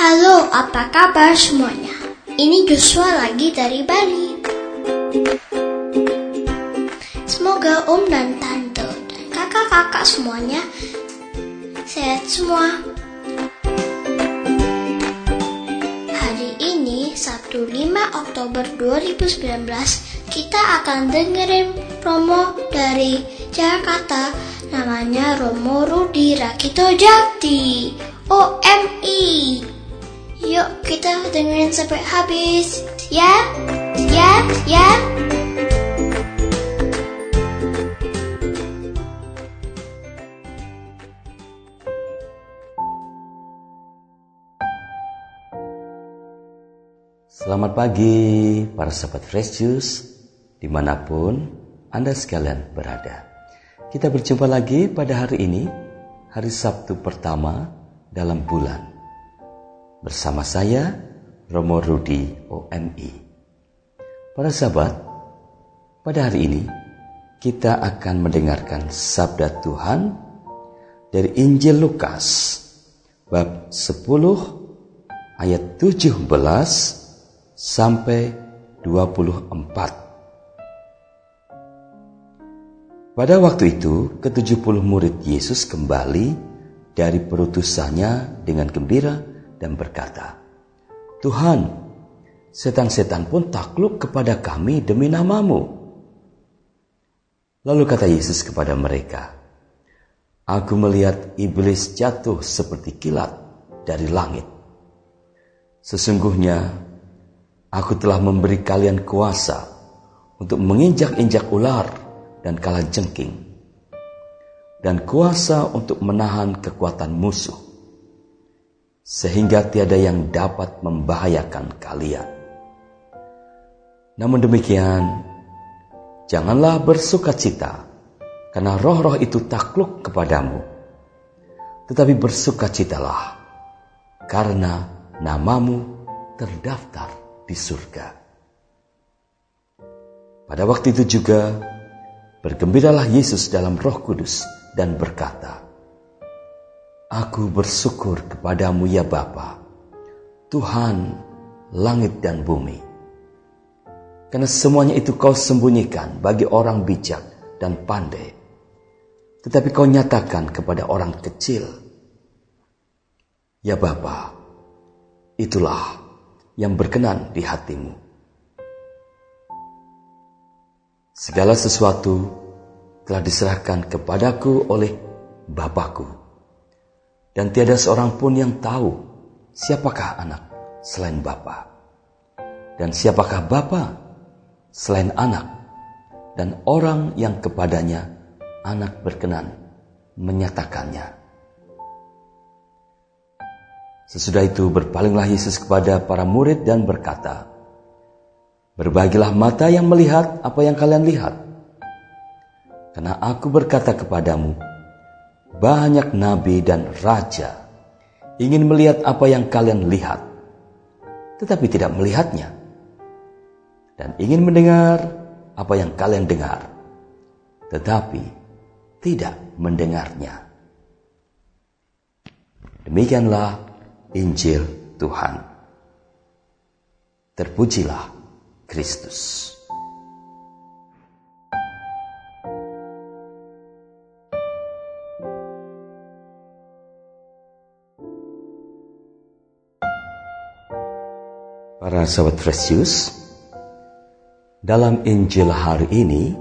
Halo, apa kabar semuanya? Ini Joshua lagi dari Bali. Semoga Om dan Tante dan kakak-kakak semuanya sehat semua. Hari ini, Sabtu 5 Oktober 2019, kita akan dengerin promo dari Jakarta namanya Romo Rudi Rakito Jakti OMI Yuk kita dengerin sampai habis Ya, ya, ya Selamat pagi para sahabat Fresh Juice di mana pun Anda sekalian berada. Kita berjumpa lagi pada hari ini, hari Sabtu pertama dalam bulan. Bersama saya, Romo Rudi OMI. Para sahabat, pada hari ini kita akan mendengarkan sabda Tuhan dari Injil Lukas bab 10 ayat 17 sampai 24. Pada waktu itu, ke-70 murid Yesus kembali dari perutusannya dengan gembira dan berkata, Tuhan, setan-setan pun takluk kepada kami demi namamu. Lalu kata Yesus kepada mereka, Aku melihat iblis jatuh seperti kilat dari langit. Sesungguhnya Aku telah memberi kalian kuasa untuk menginjak-injak ular dan kala jengking, dan kuasa untuk menahan kekuatan musuh, sehingga tiada yang dapat membahayakan kalian. Namun demikian, janganlah bersuka cita, karena roh-roh itu takluk kepadamu, tetapi bersukacitalah, karena namamu terdaftar di surga. Pada waktu itu juga bergembiralah Yesus dalam Roh Kudus dan berkata, Aku bersyukur kepadamu ya Bapa, Tuhan langit dan bumi. Karena semuanya itu kau sembunyikan bagi orang bijak dan pandai. Tetapi kau nyatakan kepada orang kecil. Ya Bapa, itulah yang berkenan di hatimu. Segala sesuatu telah diserahkan kepadaku oleh Bapakku. Dan tiada seorang pun yang tahu siapakah anak selain Bapa. Dan siapakah Bapa selain anak. Dan orang yang kepadanya anak berkenan menyatakannya. Sesudah itu berpalinglah Yesus kepada para murid dan berkata, Berbagilah mata yang melihat apa yang kalian lihat. Karena aku berkata kepadamu, banyak nabi dan raja ingin melihat apa yang kalian lihat, tetapi tidak melihatnya. Dan ingin mendengar apa yang kalian dengar, tetapi tidak mendengarnya. Demikianlah Injil Tuhan. Terpujilah Kristus. Para sahabat Fresius, dalam Injil hari ini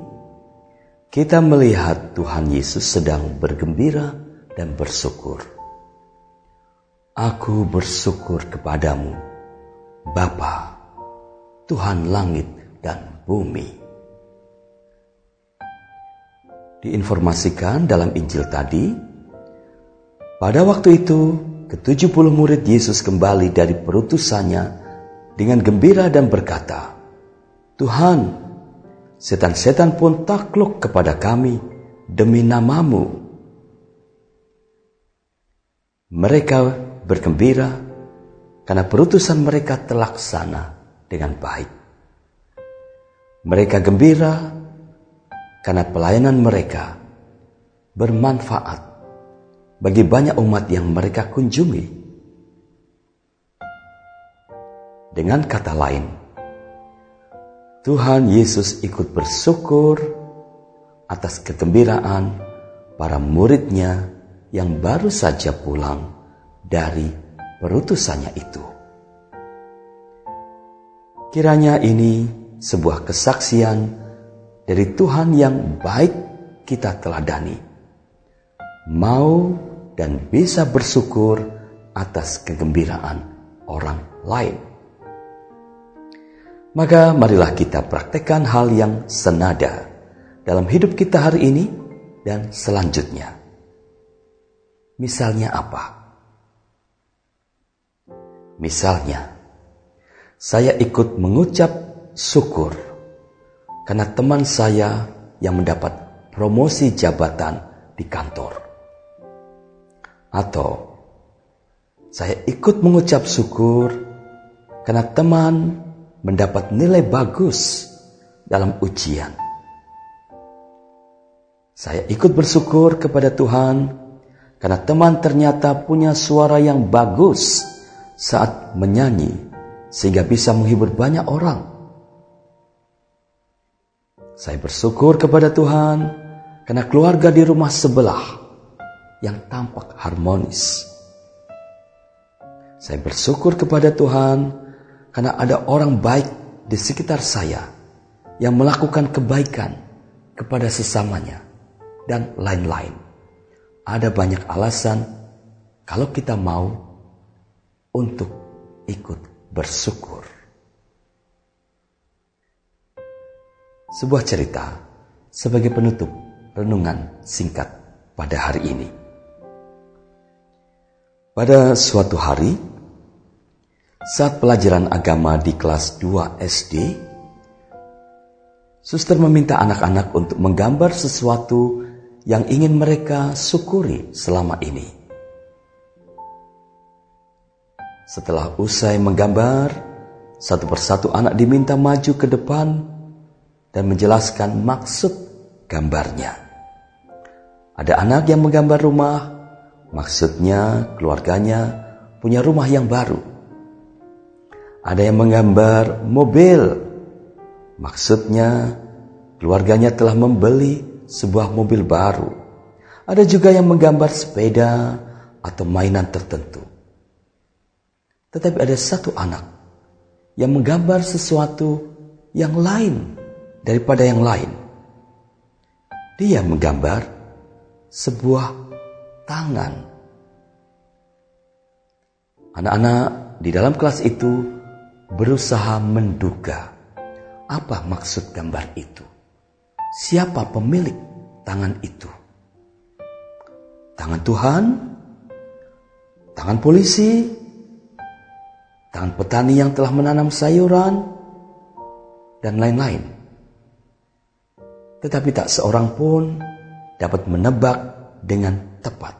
kita melihat Tuhan Yesus sedang bergembira dan bersyukur. Aku bersyukur kepadamu, Bapa, Tuhan langit dan bumi. Diinformasikan dalam Injil tadi, pada waktu itu ke-70 murid Yesus kembali dari perutusannya dengan gembira dan berkata, Tuhan, setan-setan pun takluk kepada kami demi namamu. Mereka bergembira karena perutusan mereka terlaksana dengan baik. Mereka gembira karena pelayanan mereka bermanfaat bagi banyak umat yang mereka kunjungi. Dengan kata lain, Tuhan Yesus ikut bersyukur atas kegembiraan para muridnya yang baru saja pulang dari perutusannya itu. Kiranya ini sebuah kesaksian dari Tuhan yang baik kita teladani. Mau dan bisa bersyukur atas kegembiraan orang lain. Maka marilah kita praktekkan hal yang senada dalam hidup kita hari ini dan selanjutnya. Misalnya apa? Misalnya, saya ikut mengucap syukur karena teman saya yang mendapat promosi jabatan di kantor. Atau saya ikut mengucap syukur karena teman mendapat nilai bagus dalam ujian. Saya ikut bersyukur kepada Tuhan karena teman ternyata punya suara yang bagus saat menyanyi sehingga bisa menghibur banyak orang. Saya bersyukur kepada Tuhan karena keluarga di rumah sebelah yang tampak harmonis. Saya bersyukur kepada Tuhan karena ada orang baik di sekitar saya yang melakukan kebaikan kepada sesamanya dan lain-lain. Ada banyak alasan kalau kita mau untuk ikut bersyukur. Sebuah cerita sebagai penutup renungan singkat pada hari ini. Pada suatu hari, saat pelajaran agama di kelas 2 SD, suster meminta anak-anak untuk menggambar sesuatu yang ingin mereka syukuri selama ini. Setelah usai menggambar, satu persatu anak diminta maju ke depan dan menjelaskan maksud gambarnya. Ada anak yang menggambar rumah, maksudnya keluarganya punya rumah yang baru ada yang menggambar mobil. Maksudnya keluarganya telah membeli sebuah mobil baru. Ada juga yang menggambar sepeda atau mainan tertentu. Tetapi ada satu anak yang menggambar sesuatu yang lain daripada yang lain. Dia menggambar sebuah tangan. Anak-anak di dalam kelas itu berusaha menduga apa maksud gambar itu. Siapa pemilik tangan itu? Tangan Tuhan? Tangan polisi? Tangan petani yang telah menanam sayuran? Dan lain-lain. Tetapi tak seorang pun dapat menebak dengan tepat.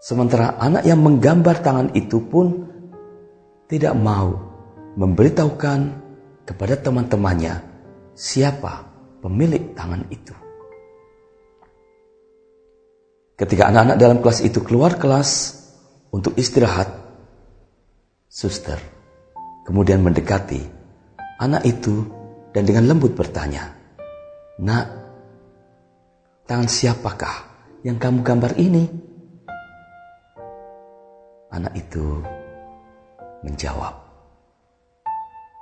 Sementara anak yang menggambar tangan itu pun tidak mau memberitahukan kepada teman-temannya siapa pemilik tangan itu. Ketika anak-anak dalam kelas itu keluar kelas untuk istirahat, suster kemudian mendekati anak itu dan dengan lembut bertanya, Nak, tangan siapakah yang kamu gambar ini? Anak itu menjawab,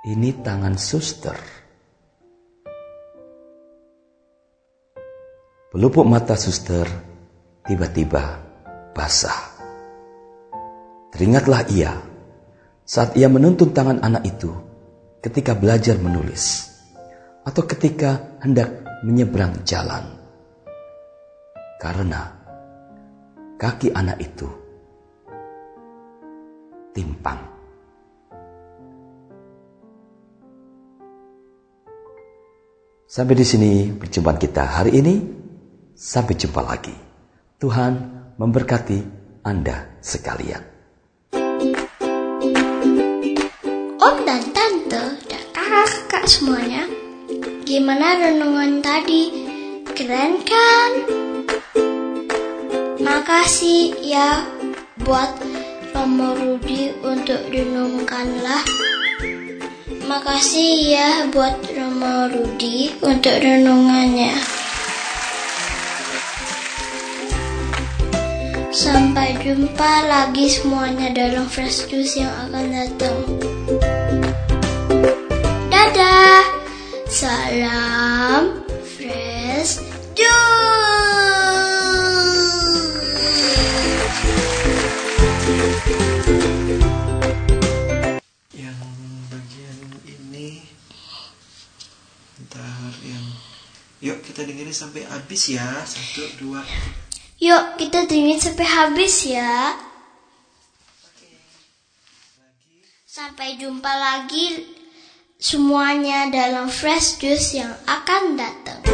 "Ini tangan suster." Pelupuk mata suster tiba-tiba basah. Teringatlah ia saat ia menuntun tangan anak itu ketika belajar menulis atau ketika hendak menyeberang jalan. Karena kaki anak itu timpang. Sampai di sini perjumpaan kita hari ini. Sampai jumpa lagi. Tuhan memberkati Anda sekalian. Om dan Tante dan kakak-kakak semuanya, gimana renungan tadi? Keren kan? Makasih ya buat Romo Rudi untuk renungkanlah. Makasih ya buat Rudi untuk renungannya. Sampai jumpa lagi semuanya dalam Fresh Juice yang akan datang. Dadah! Salam ntar yang yuk kita dengerin sampai habis ya satu dua Yuk kita dengerin sampai habis ya. Sampai jumpa lagi semuanya dalam Fresh Juice yang akan datang.